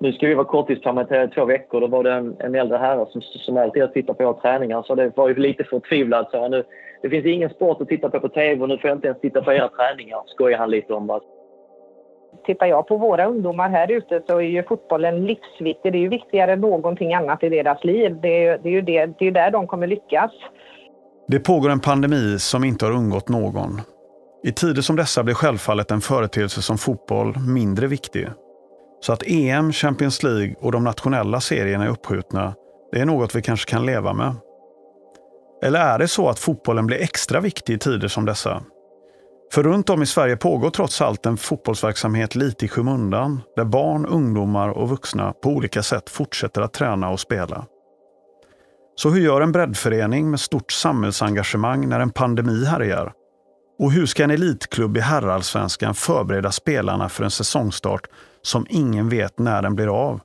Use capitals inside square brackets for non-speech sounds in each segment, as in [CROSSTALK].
nu ska vi vara korttidspermitterade i två veckor. Då var det en, en äldre herre som, som alltid tittar på våra träningar. Så det var ju lite förtvivlad. Så nu, det finns ingen sport att titta på på TV och nu får jag inte ens titta på era träningar. Skojar han lite om. Bara. Tittar jag på våra ungdomar här ute så är ju fotbollen livsviktig. Det är ju viktigare än någonting annat i deras liv. Det är, det är ju det, det är där de kommer lyckas. Det pågår en pandemi som inte har undgått någon. I tider som dessa blir självfallet en företeelse som fotboll mindre viktig. Så att EM, Champions League och de nationella serierna är uppskjutna, det är något vi kanske kan leva med. Eller är det så att fotbollen blir extra viktig i tider som dessa? För runt om i Sverige pågår trots allt en fotbollsverksamhet lite i skymundan, där barn, ungdomar och vuxna på olika sätt fortsätter att träna och spela. Så hur gör en breddförening med stort samhällsengagemang när en pandemi härjar? Och hur ska en elitklubb i herrallsvenskan förbereda spelarna för en säsongstart som ingen vet när den blir av?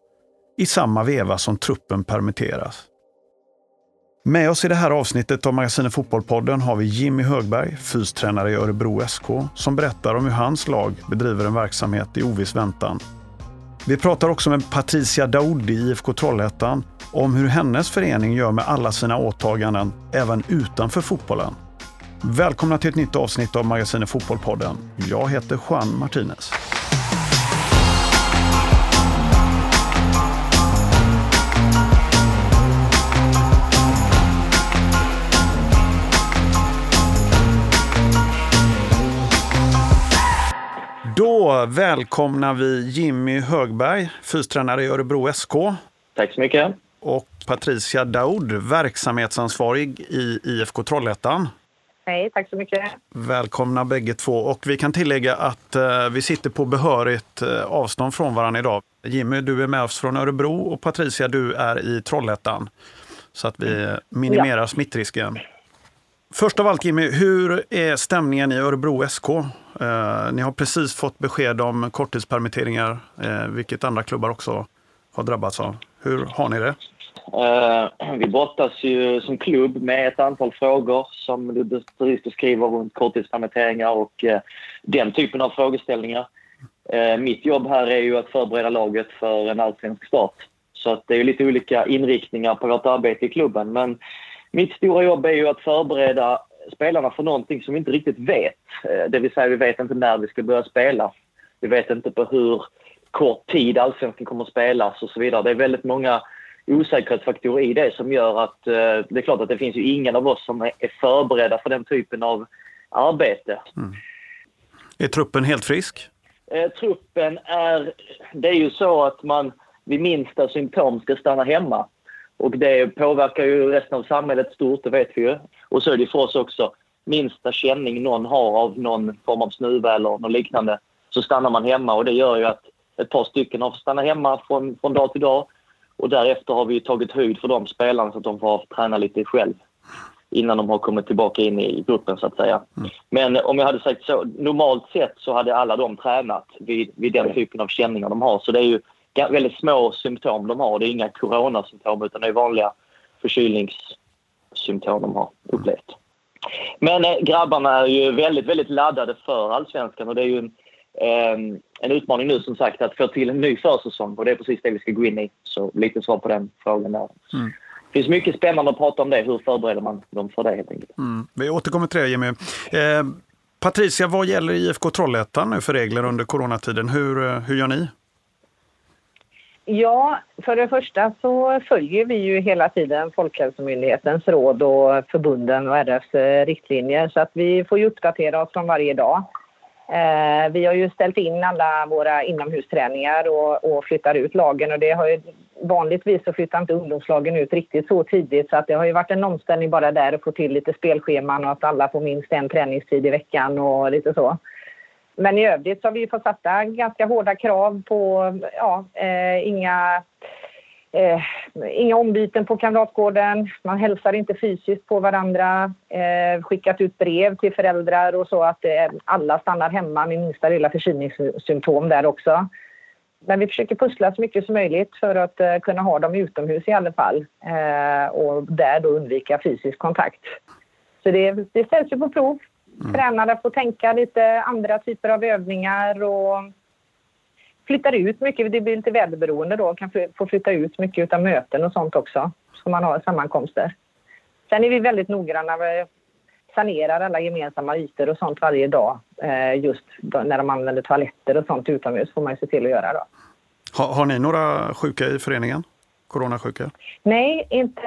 I samma veva som truppen permitteras. Med oss i det här avsnittet av Magasinet Fotbollpodden har vi Jimmy Högberg, fystränare i Örebro SK, som berättar om hur hans lag bedriver en verksamhet i oviss väntan. Vi pratar också med Patricia Daoudi i IFK Trollhättan om hur hennes förening gör med alla sina åtaganden även utanför fotbollen. Välkomna till ett nytt avsnitt av Magasinet Fotbollpodden. Jag heter Juan Martinez. Då välkomnar vi Jimmy Högberg, fystränare i Örebro SK. Tack så mycket. Och Patricia Daud, verksamhetsansvarig i IFK Trollhättan. Hej, tack så mycket. Välkomna bägge två. Och vi kan tillägga att eh, vi sitter på behörigt eh, avstånd från varandra idag. Jimmy, du är med oss från Örebro och Patricia, du är i Trollhättan. Så att vi minimerar ja. smittrisken. Först av allt Jimmy, hur är stämningen i Örebro SK? Eh, ni har precis fått besked om korttidspermitteringar, eh, vilket andra klubbar också har drabbats av. Hur har ni det? Eh, vi brottas ju som klubb med ett antal frågor som du precis beskriver runt korttidspermitteringar och eh, den typen av frågeställningar. Eh, mitt jobb här är ju att förbereda laget för en allsvensk start. Så att det är lite olika inriktningar på vårt arbete i klubben. Men mitt stora jobb är ju att förbereda spelarna för någonting som vi inte riktigt vet. Det vill säga, vi vet inte när vi ska börja spela. Vi vet inte på hur kort tid allsvenskan kommer att spelas och så vidare. Det är väldigt många osäkerhetsfaktorer i det som gör att eh, det är klart att det finns ju ingen av oss som är förberedda för den typen av arbete. Mm. Är truppen helt frisk? Eh, truppen är... Det är ju så att man vid minsta symptom ska stanna hemma. Och det påverkar ju resten av samhället stort, det vet vi ju. Och så är det för oss också. Minsta känning någon har av någon form av snuva eller något liknande så stannar man hemma och det gör ju att ett par stycken har fått stanna hemma från, från dag till dag. Och därefter har vi tagit höjd för de spelarna så att de får träna lite själv innan de har kommit tillbaka in i gruppen så att säga. Mm. Men om jag hade sagt så, normalt sett så hade alla de tränat vid, vid den typen av känningar de har. Så det är ju väldigt små symptom de har. Det är inga coronasymptom utan det är vanliga förkylningssymptom de har upplevt. Men eh, grabbarna är ju väldigt, väldigt laddade för allsvenskan och det är ju en, eh, en utmaning nu som sagt att få till en ny försäsong och det är precis det vi ska gå in i. Så lite svar på den frågan där. Mm. Det finns mycket spännande att prata om det. Hur förbereder man dem för det helt enkelt? Mm. Vi återkommer till det Jimmy. Eh, Patricia, vad gäller IFK Trollhättan nu för regler under coronatiden? Hur, eh, hur gör ni? Ja, för det första så följer vi ju hela tiden Folkhälsomyndighetens råd och förbunden och RFs eh, riktlinjer så att vi får ju uppdatera oss från varje dag. Eh, vi har ju ställt in alla våra inomhusträningar och, och flyttar ut lagen och det har ju vanligtvis så flyttar inte ungdomslagen ut riktigt så tidigt så att det har ju varit en omställning bara där att få till lite spelscheman och att alla får minst en träningstid i veckan och lite så. Men i övrigt så har vi fått sätta ganska hårda krav på ja, eh, inga Eh, inga ombyten på Kamratgården, man hälsar inte fysiskt på varandra, eh, skickat ut brev till föräldrar och så att eh, alla stannar hemma med minsta lilla förkylningssymptom där också. Men vi försöker pussla så mycket som möjligt för att eh, kunna ha dem utomhus i alla fall eh, och där då undvika fysisk kontakt. Så det, det ställs ju på prov. Mm. Tränare får tänka lite andra typer av övningar och flyttar ut mycket. Det blir lite väderberoende då. Kan få flytta ut mycket av möten och sånt också. Så man har sammankomster. Sen är vi väldigt noggranna. Vi sanerar alla gemensamma ytor och sånt varje dag. Eh, just när de använder toaletter och sånt utomhus får man ju se till att göra då. Har, har ni några sjuka i föreningen? Coronasjuka? Nej, inte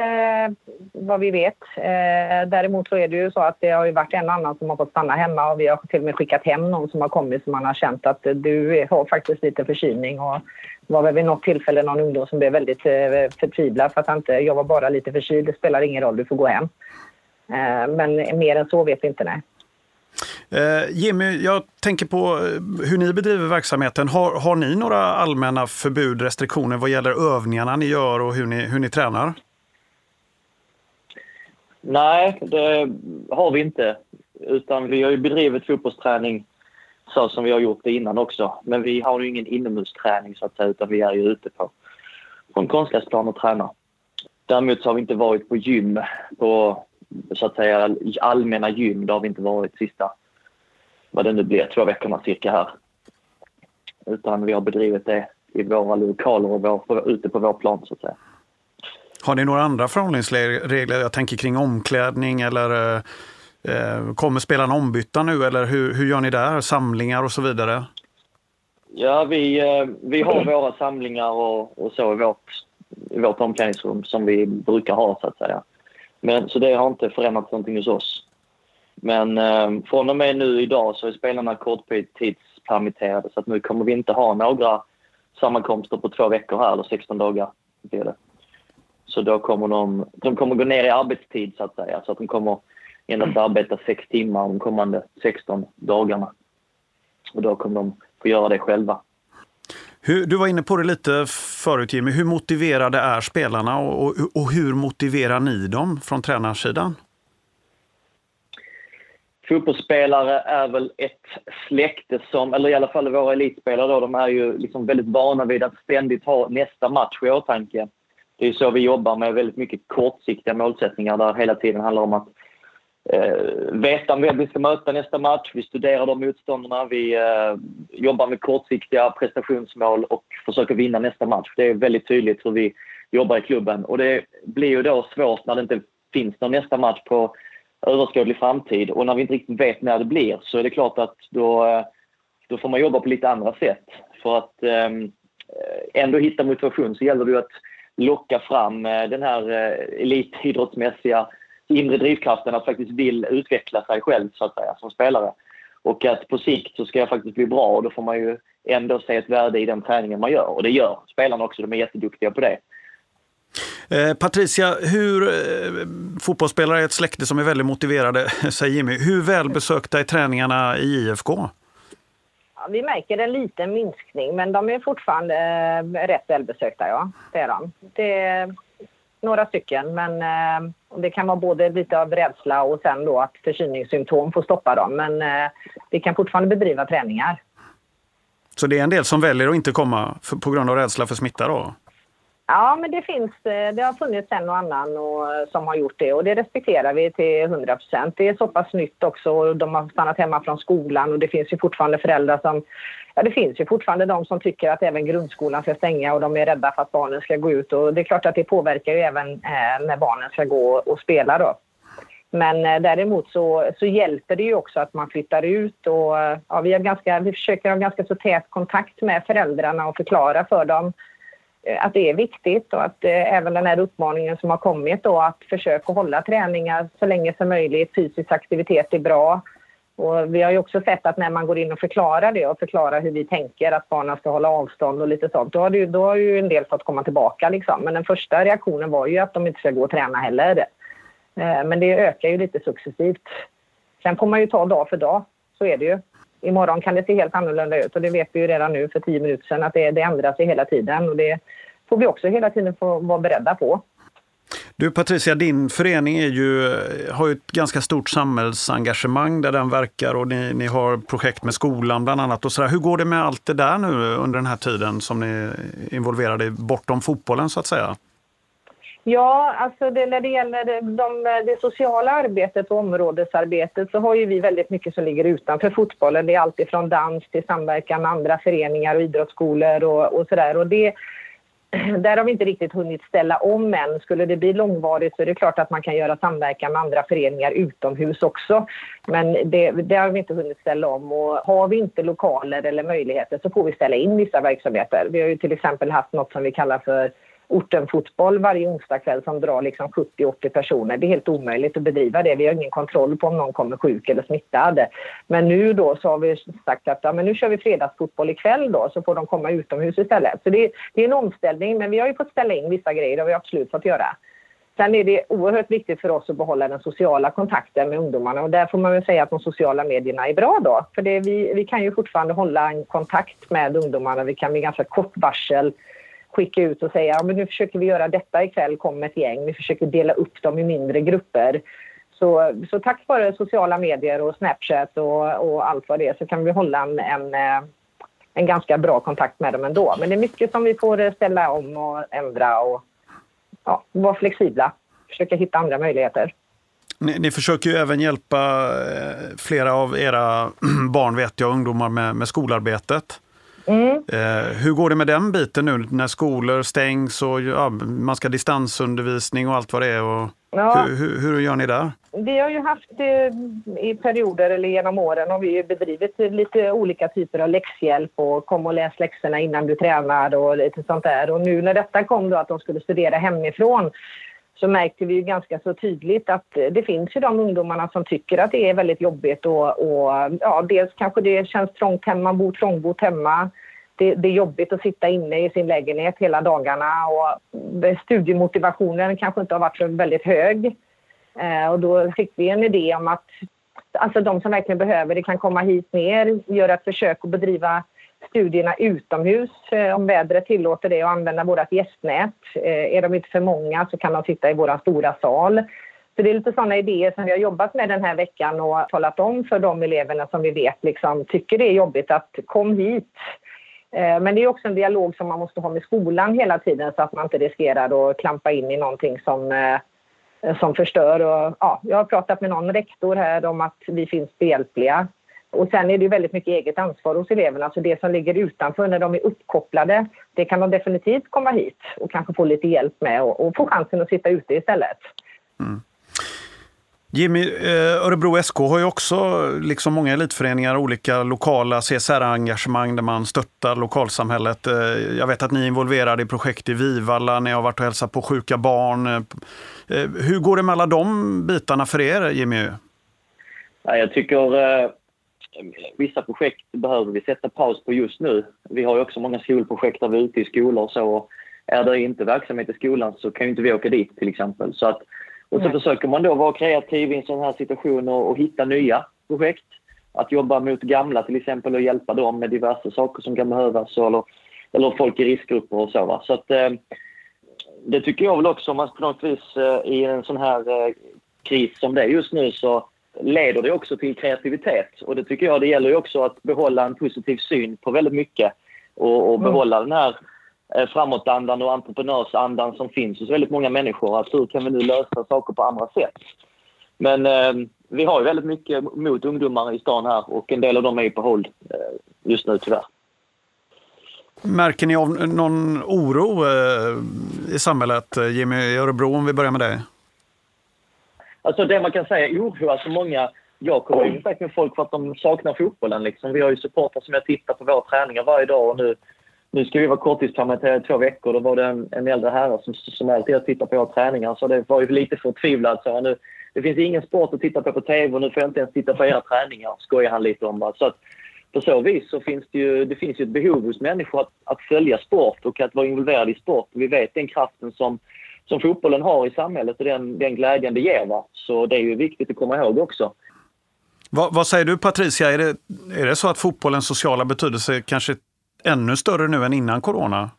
vad vi vet. Eh, däremot så är det ju så att det har ju varit en annan som har fått stanna hemma och vi har till och med skickat hem någon som har kommit som man har känt att du har faktiskt lite förkylning och var väl vid något tillfälle någon ungdom som blev väldigt eh, förtvivlad för att han inte, jag var bara lite förkyld, det spelar ingen roll, du får gå hem. Eh, men mer än så vet vi inte, nej. Eh, Jimmy, jag tänker på eh, hur ni bedriver verksamheten. Har, har ni några allmänna förbud, restriktioner vad gäller övningarna ni gör och hur ni, hur ni tränar? Nej, det har vi inte. Utan vi har ju bedrivit fotbollsträning så som vi har gjort det innan också. Men vi har ju ingen inomhusträning så att säga, utan vi är ju ute på, på en konstgräsplan och tränar. Däremot så har vi inte varit på gym på så att säga allmänna gym. Det har vi inte varit sista, vad det nu blir, två veckorna cirka här. Utan vi har bedrivit det i våra lokaler och vår, ute på vår plan så att säga. Har ni några andra förhållningsregler? Jag tänker kring omklädning eller eh, kommer spelarna ombytta nu eller hur, hur gör ni där? Samlingar och så vidare? Ja, vi, eh, vi har våra samlingar och, och så i vårt, i vårt omklädningsrum som vi brukar ha så att säga. Men, så det har inte förändrats någonting hos oss. Men eh, från och med nu idag så är spelarna korttidspermitterade så att nu kommer vi inte ha några sammankomster på två veckor här, eller 16 dagar. Blir det. Så då kommer de, de kommer gå ner i arbetstid så att säga. Så att de kommer endast arbeta sex timmar de kommande 16 dagarna. Och då kommer de få göra det själva. Hur, du var inne på det lite förut Jimmy. Hur motiverade är spelarna och, och, och hur motiverar ni dem från tränarsidan? Fotbollsspelare är väl ett släkte som, eller i alla fall våra elitspelare då, de är ju liksom väldigt vana vid att ständigt ha nästa match i åtanke. Det är så vi jobbar med väldigt mycket kortsiktiga målsättningar där hela tiden handlar om att eh, veta vem vi ska möta nästa match. Vi studerar de motståndarna. Vi eh, jobbar med kortsiktiga prestationsmål och försöker vinna nästa match. Det är väldigt tydligt hur vi jobbar i klubben. Och det blir ju då svårt när det inte finns någon nästa match på överskådlig framtid och när vi inte riktigt vet när det blir så är det klart att då, eh, då får man jobba på lite andra sätt. För att ehm, eh, ändå hitta motivation så gäller det ju att locka fram eh, den här eh, elitidrottsmässiga inre drivkraften att faktiskt vill utveckla sig själv så att säga som spelare. Och att på sikt så ska jag faktiskt bli bra och då får man ju ändå se ett värde i den träningen man gör. Och det gör spelarna också, de är jätteduktiga på det. Eh, Patricia, hur, eh, fotbollsspelare är ett släkte som är väldigt motiverade, [LAUGHS] säger Jimmy. Hur välbesökta är träningarna i IFK? Ja, vi märker en liten minskning, men de är fortfarande eh, rätt välbesökta. Ja. Det är de. Det, några stycken, men eh, det kan vara både lite av rädsla och sen då att förkylningssymptom får stoppa dem. Men eh, vi kan fortfarande bedriva träningar. Så det är en del som väljer att inte komma för, på grund av rädsla för smitta då? Ja, men det finns. Eh, det har funnits en och annan och, eh, som har gjort det och det respekterar vi till 100 procent. Det är så pass nytt också och de har stannat hemma från skolan och det finns ju fortfarande föräldrar som... Ja, det finns ju fortfarande de som tycker att även grundskolan ska stänga och de är rädda för att barnen ska gå ut och det är klart att det påverkar ju även eh, när barnen ska gå och spela då. Men eh, däremot så, så hjälper det ju också att man flyttar ut och eh, ja, vi, har ganska, vi försöker ha ganska så tät kontakt med föräldrarna och förklara för dem Eh, att det är viktigt och att eh, även den här uppmaningen som har kommit då att försöka hålla träningar så länge som möjligt, fysisk aktivitet är bra. Och vi har ju också sett att när man går in och förklarar det och förklarar hur vi tänker att barnen ska hålla avstånd och lite sånt, då har, det, då har ju en del fått komma tillbaka liksom. Men den första reaktionen var ju att de inte ska gå och träna heller. Eh, men det ökar ju lite successivt. Sen får man ju ta dag för dag, så är det ju imorgon kan det se helt annorlunda ut och det vet vi ju redan nu för tio minuter sedan att det, det ändrar sig hela tiden och det får vi också hela tiden få vara beredda på. Du Patricia, din förening är ju, har ju ett ganska stort samhällsengagemang där den verkar och ni, ni har projekt med skolan bland annat. Och så där. Hur går det med allt det där nu under den här tiden som ni är involverade i, bortom fotbollen så att säga? Ja, alltså det, när det gäller det, de, det sociala arbetet och områdesarbetet så har ju vi väldigt mycket som ligger utanför fotbollen. Det är allt ifrån dans till samverkan med andra föreningar och idrottsskolor och, och sådär. Och det, [CLEARS THROAT] där har vi inte riktigt hunnit ställa om än. Skulle det bli långvarigt så är det klart att man kan göra samverkan med andra föreningar utomhus också. Men det, det har vi inte hunnit ställa om och har vi inte lokaler eller möjligheter så får vi ställa in vissa verksamheter. Vi har ju till exempel haft något som vi kallar för orten fotboll varje onsdagkväll som drar liksom 70-80 personer. Det är helt omöjligt att bedriva det. Vi har ingen kontroll på om någon kommer sjuk eller smittad. Men nu då så har vi sagt att ja, men nu kör vi fredagsfotboll ikväll då så får de komma utomhus istället. Så det, det är en omställning men vi har ju fått ställa in vissa grejer. Det har vi absolut fått göra. Sen är det oerhört viktigt för oss att behålla den sociala kontakten med ungdomarna och där får man väl säga att de sociala medierna är bra då. För det, vi, vi kan ju fortfarande hålla en kontakt med ungdomarna. Vi kan med ganska kort varsel skicka ut och säga ja, men nu försöker vi göra detta ikväll, kom ett gäng. Vi försöker dela upp dem i mindre grupper. Så, så tack vare sociala medier och Snapchat och, och allt vad det är så kan vi hålla en, en, eh, en ganska bra kontakt med dem ändå. Men det är mycket som vi får eh, ställa om och ändra och ja, vara flexibla. Försöka hitta andra möjligheter. Ni, ni, försöker ju även hjälpa eh, flera av era [CLEARS THROAT] barn, vet jag, ungdomar med, med skolarbetet. Mm. Eh, hur går det med den biten nu när skolor stängs och ja, man ska distansundervisning och allt vad det är? Och ja. hur, hur, hur, gör ni där? Vi har ju haft i perioder eller genom åren har vi bedrivit lite olika typer av läxhjälp och kom och läs läxorna innan du tränar och lite sånt där. Och nu när detta kom då att de skulle studera hemifrån så märkte vi ju ganska så tydligt att det finns ju de ungdomarna som tycker att det är väldigt jobbigt och, och ja, dels kanske det känns trångt hemma, man bor trångbott hemma. Det, det, är jobbigt att sitta inne i sin lägenhet hela dagarna och studiemotivationen kanske inte har varit så väldigt hög. Eh, och då fick vi en idé om att alltså de som verkligen behöver det kan komma hit ner, göra ett försök att bedriva studierna utomhus eh, om vädret tillåter det och använda vårt gästnät. Eh, är de inte för många så kan de sitta i vår stora sal. Så det är lite sådana idéer som vi har jobbat med den här veckan och talat om för de eleverna som vi vet liksom, tycker det är jobbigt att kom hit. Eh, men det är också en dialog som man måste ha med skolan hela tiden så att man inte riskerar att klampa in i någonting som, som förstör. Och, ja, jag har pratat med någon rektor här om att vi finns behjälpliga och sen är det väldigt mycket eget ansvar hos eleverna. Så det som ligger utanför när de är uppkopplade, det kan de definitivt komma hit och kanske få lite hjälp med och, och få chansen att sitta ute istället. Mm. Jimmy, eh, Örebro SK har ju också, liksom många elitföreningar, olika lokala CSR-engagemang där man stöttar lokalsamhället. Eh, jag vet att ni är involverade i projekt i Vivalla, ni har varit och hälsat på sjuka barn. Eh, hur går det med alla de bitarna för er, Jimmy? jag tycker vissa projekt behöver vi sätta paus på just nu. Vi har ju också många skolprojekt där vi är ute i skolor och så. Är det inte verksamhet i skolan så kan ju inte vi åka dit till exempel. Så att, och så Nej. försöker man då vara kreativ i en sån här situation och, och, hitta nya projekt. Att jobba mot gamla till exempel och hjälpa dem med diverse saker som kan behövas eller, eller folk i riskgrupper och så. Va? Så att, eh, det tycker jag väl också, om man på något vis eh, i en sån här eh, kris som det är just nu så leder det också till kreativitet. Och det tycker jag det gäller ju också att behålla en positiv syn på väldigt mycket och, och mm. behålla mm. den här eh, framåtandan och entreprenörsandan som finns hos väldigt många människor. Att hur kan vi nu lösa saker på andra sätt? Men eh, vi har ju väldigt mycket mot ungdomar i stan här och en del av dem är ju på hold eh, just nu tyvärr. Märker ni av någon oro eh, i samhället? Jimmy i Örebro, om vi börjar med dig. Alltså det man kan säga är oro. Alltså många, jag kommer i kontakt med folk för att de saknar fotbollen. Liksom. Vi har ju supportrar som jag tittar på våra träningar varje dag och nu, nu ska vi vara korttidspermitterade i två veckor. Då var det en, en äldre herre som, som alltid har tittat på våra träningar så det var ju lite förtvivlad. Så nu, det finns ingen sport att titta på på TV och nu får jag inte ens titta på era träningar, skojar han lite om. Så att, på så vis så finns det ju, det finns ju ett behov hos människor att, att följa sport och att vara involverade i sport. Vi vet den kraften som som fotbollen har i samhället och den, den glädjen det ger. Va? Så det är ju viktigt att komma ihåg också. Vad, vad, säger du Patricia, är det, är det så att fotbollens sociala betydelse kanske är ännu större nu än innan corona?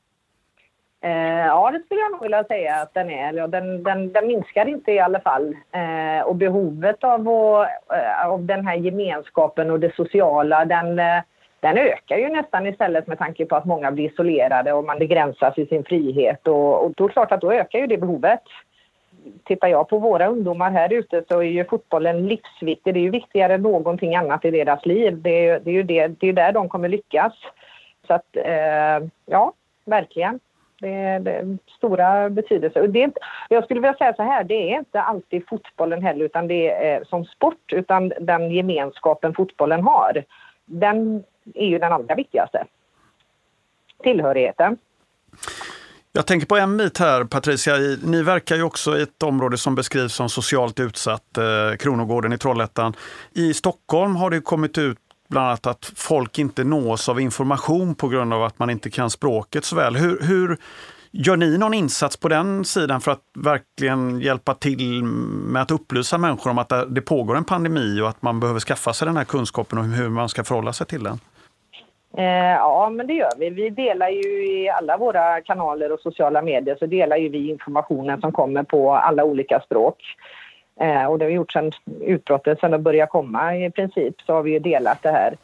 Eh, ja, det skulle jag nog vilja säga att den är. Den, den, den minskar inte i alla fall. Eh, och behovet av, och, eh, av den här gemenskapen och det sociala, den, eh, den ökar ju nästan istället med tanke på att många blir isolerade och man begränsas i sin frihet och, och då är det klart att då ökar ju det behovet. Tittar jag på våra ungdomar här ute så är ju fotbollen livsviktig. Det är ju viktigare än någonting annat i deras liv. Det är, det är ju det, det är där de kommer lyckas. Så att, eh, ja, verkligen. Det är, det är stora betydelse. Och det är jag skulle vilja säga så här, det är inte alltid fotbollen heller utan det är eh, som sport utan den gemenskapen fotbollen har. Den är ju den allra viktigaste. Tillhörigheten. Jag tänker på en bit här, Patricia. Ni verkar ju också i ett område som beskrivs som socialt utsatt, eh, Kronogården i Trollhättan. I Stockholm har det kommit ut bland annat att folk inte nås av information på grund av att man inte kan språket så väl. Hur, hur gör ni någon insats på den sidan för att verkligen hjälpa till med att upplysa människor om att det pågår en pandemi och att man behöver skaffa sig den här kunskapen och hur man ska förhålla sig till den? Eh, ja, men det gör vi. Vi delar ju i alla våra kanaler och sociala medier så delar ju vi informationen som kommer på alla olika språk. Eh, och det har vi gjort sedan utbrottet, sedan det började komma i princip, så har vi ju delat det här.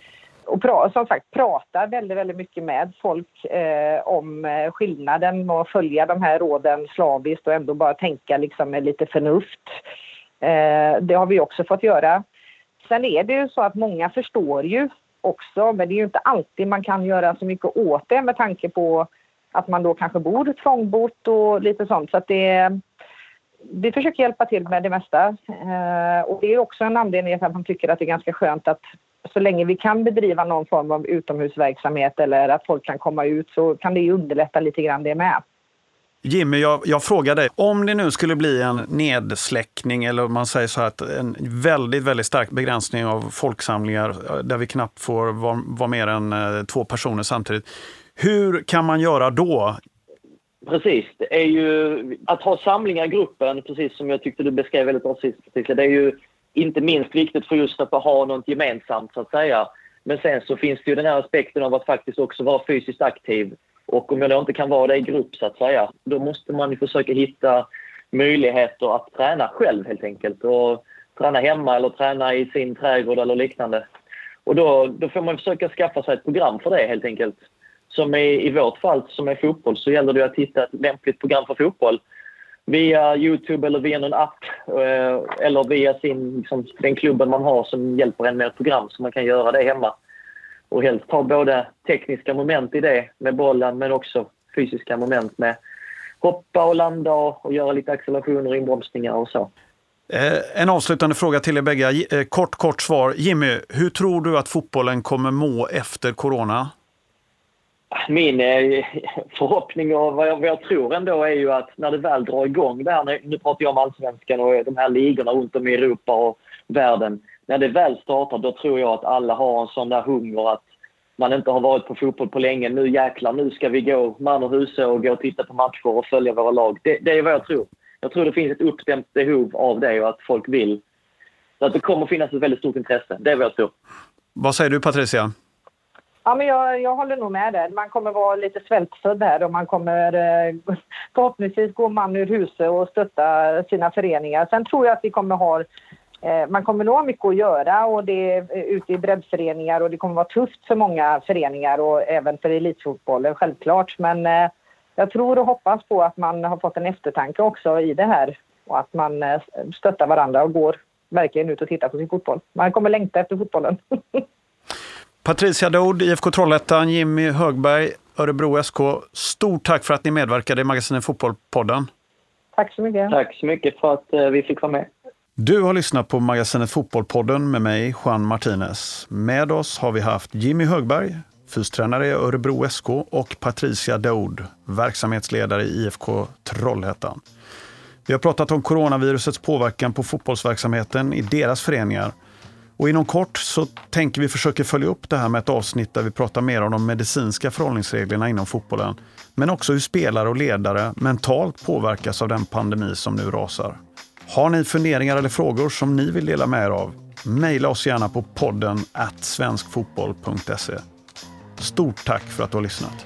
Och pra, som sagt pratar väldigt, väldigt mycket med folk eh, om eh, skillnaden med att följa de här råden slaviskt och ändå bara tänka liksom med lite förnuft. Eh, det har vi också fått göra. Sen är det ju så att många förstår ju också, men det är ju inte alltid man kan göra så mycket åt det med tanke på att man då kanske bor trångbott och lite sånt. Så att det, vi försöker hjälpa till med det mesta. Eh, och det är också en anledning till att man tycker att det är ganska skönt att så länge vi kan bedriva någon form av utomhusverksamhet eller att folk kan komma ut så kan det ju underlätta lite grann det med. Jimmy, jag, jag frågar dig, om det nu skulle bli en nedsläckning eller om man säger så här att en väldigt, väldigt stark begränsning av folksamlingar eh, där vi knappt får vara var mer än eh, två personer samtidigt. Hur kan man göra då? Precis. Det är ju att ha samlingar i gruppen, precis som jag tyckte du beskrev väldigt bra sist, det är ju inte minst viktigt för just att ha något gemensamt så att säga. Men sen så finns det ju den här aspekten av att faktiskt också vara fysiskt aktiv. Och om jag då inte kan vara det i grupp så att säga, då måste man ju försöka hitta möjligheter att träna själv helt enkelt. Och träna hemma eller träna i sin trädgård eller liknande. Och då, då får man försöka skaffa sig ett program för det helt enkelt. Som i, i vårt fall, som är fotboll, så gäller det att hitta ett lämpligt program för fotboll via Youtube eller via någon app eh, eller via sin, liksom, den klubben man har som hjälper en med ett program så man kan göra det hemma. Och helst ha både tekniska moment i det med bollen men också fysiska moment med hoppa och landa och, göra lite accelerationer och inbromsningar och så. Eh, en avslutande fråga till er bägge. Eh, kort, kort svar. Jimmy, hur tror du att fotbollen kommer må efter corona? min eh, förhoppning och vad jag, vad jag, tror ändå är ju att när det väl drar igång det här, nu pratar jag om allsvenskan och de här ligorna runt om i Europa och världen. När det väl startar då tror jag att alla har en sån där hunger att man inte har varit på fotboll på länge. Nu jäklar, nu ska vi gå man och huse och gå och titta på matcher och följa våra lag. Det, det är vad jag tror. Jag tror det finns ett uppdämt behov av det och att folk vill. Så att det kommer finnas ett väldigt stort intresse. Det är vad jag tror. Vad säger du Patricia? Ja, men jag, jag håller nog med där. Man kommer vara lite svältfödd här och man kommer eh, [LAUGHS] förhoppningsvis gå man ur huset och stötta sina föreningar. Sen tror jag att vi kommer ha man kommer nog ha mycket att göra och det är ute i breddföreningar och det kommer vara tufft för många föreningar och även för elitfotbollen självklart. Men eh, jag tror och hoppas på att man har fått en eftertanke också i det här och att man eh, stöttar varandra och går verkligen ut och tittar på sin fotboll. Man kommer längta efter fotbollen. [LAUGHS] Patricia Doud, IFK Trollhättan, Jimmy Högberg, Örebro SK. Stort tack för att ni medverkade i Magasinet Fotboll-podden. Tack så mycket. Tack så mycket för att eh, vi fick vara med. Du har lyssnat på Magasinet Fotbollpodden med mig, Juan Martinez. Med oss har vi haft Jimmy Högberg, fystränare i Örebro SK och Patricia Daoud, verksamhetsledare i IFK Trollhättan. Vi har pratat om coronavirusets påverkan på fotbollsverksamheten i deras föreningar och inom kort så tänker vi försöka följa upp det här med ett avsnitt där vi pratar mer om de medicinska förhållningsreglerna inom fotbollen. Men också hur spelare och ledare mentalt påverkas av den pandemi som nu rasar. Har ni funderingar eller frågor som ni vill dela med er av? Mejla oss gärna på podden at svenskfotboll.se. Stort tack för att du har lyssnat.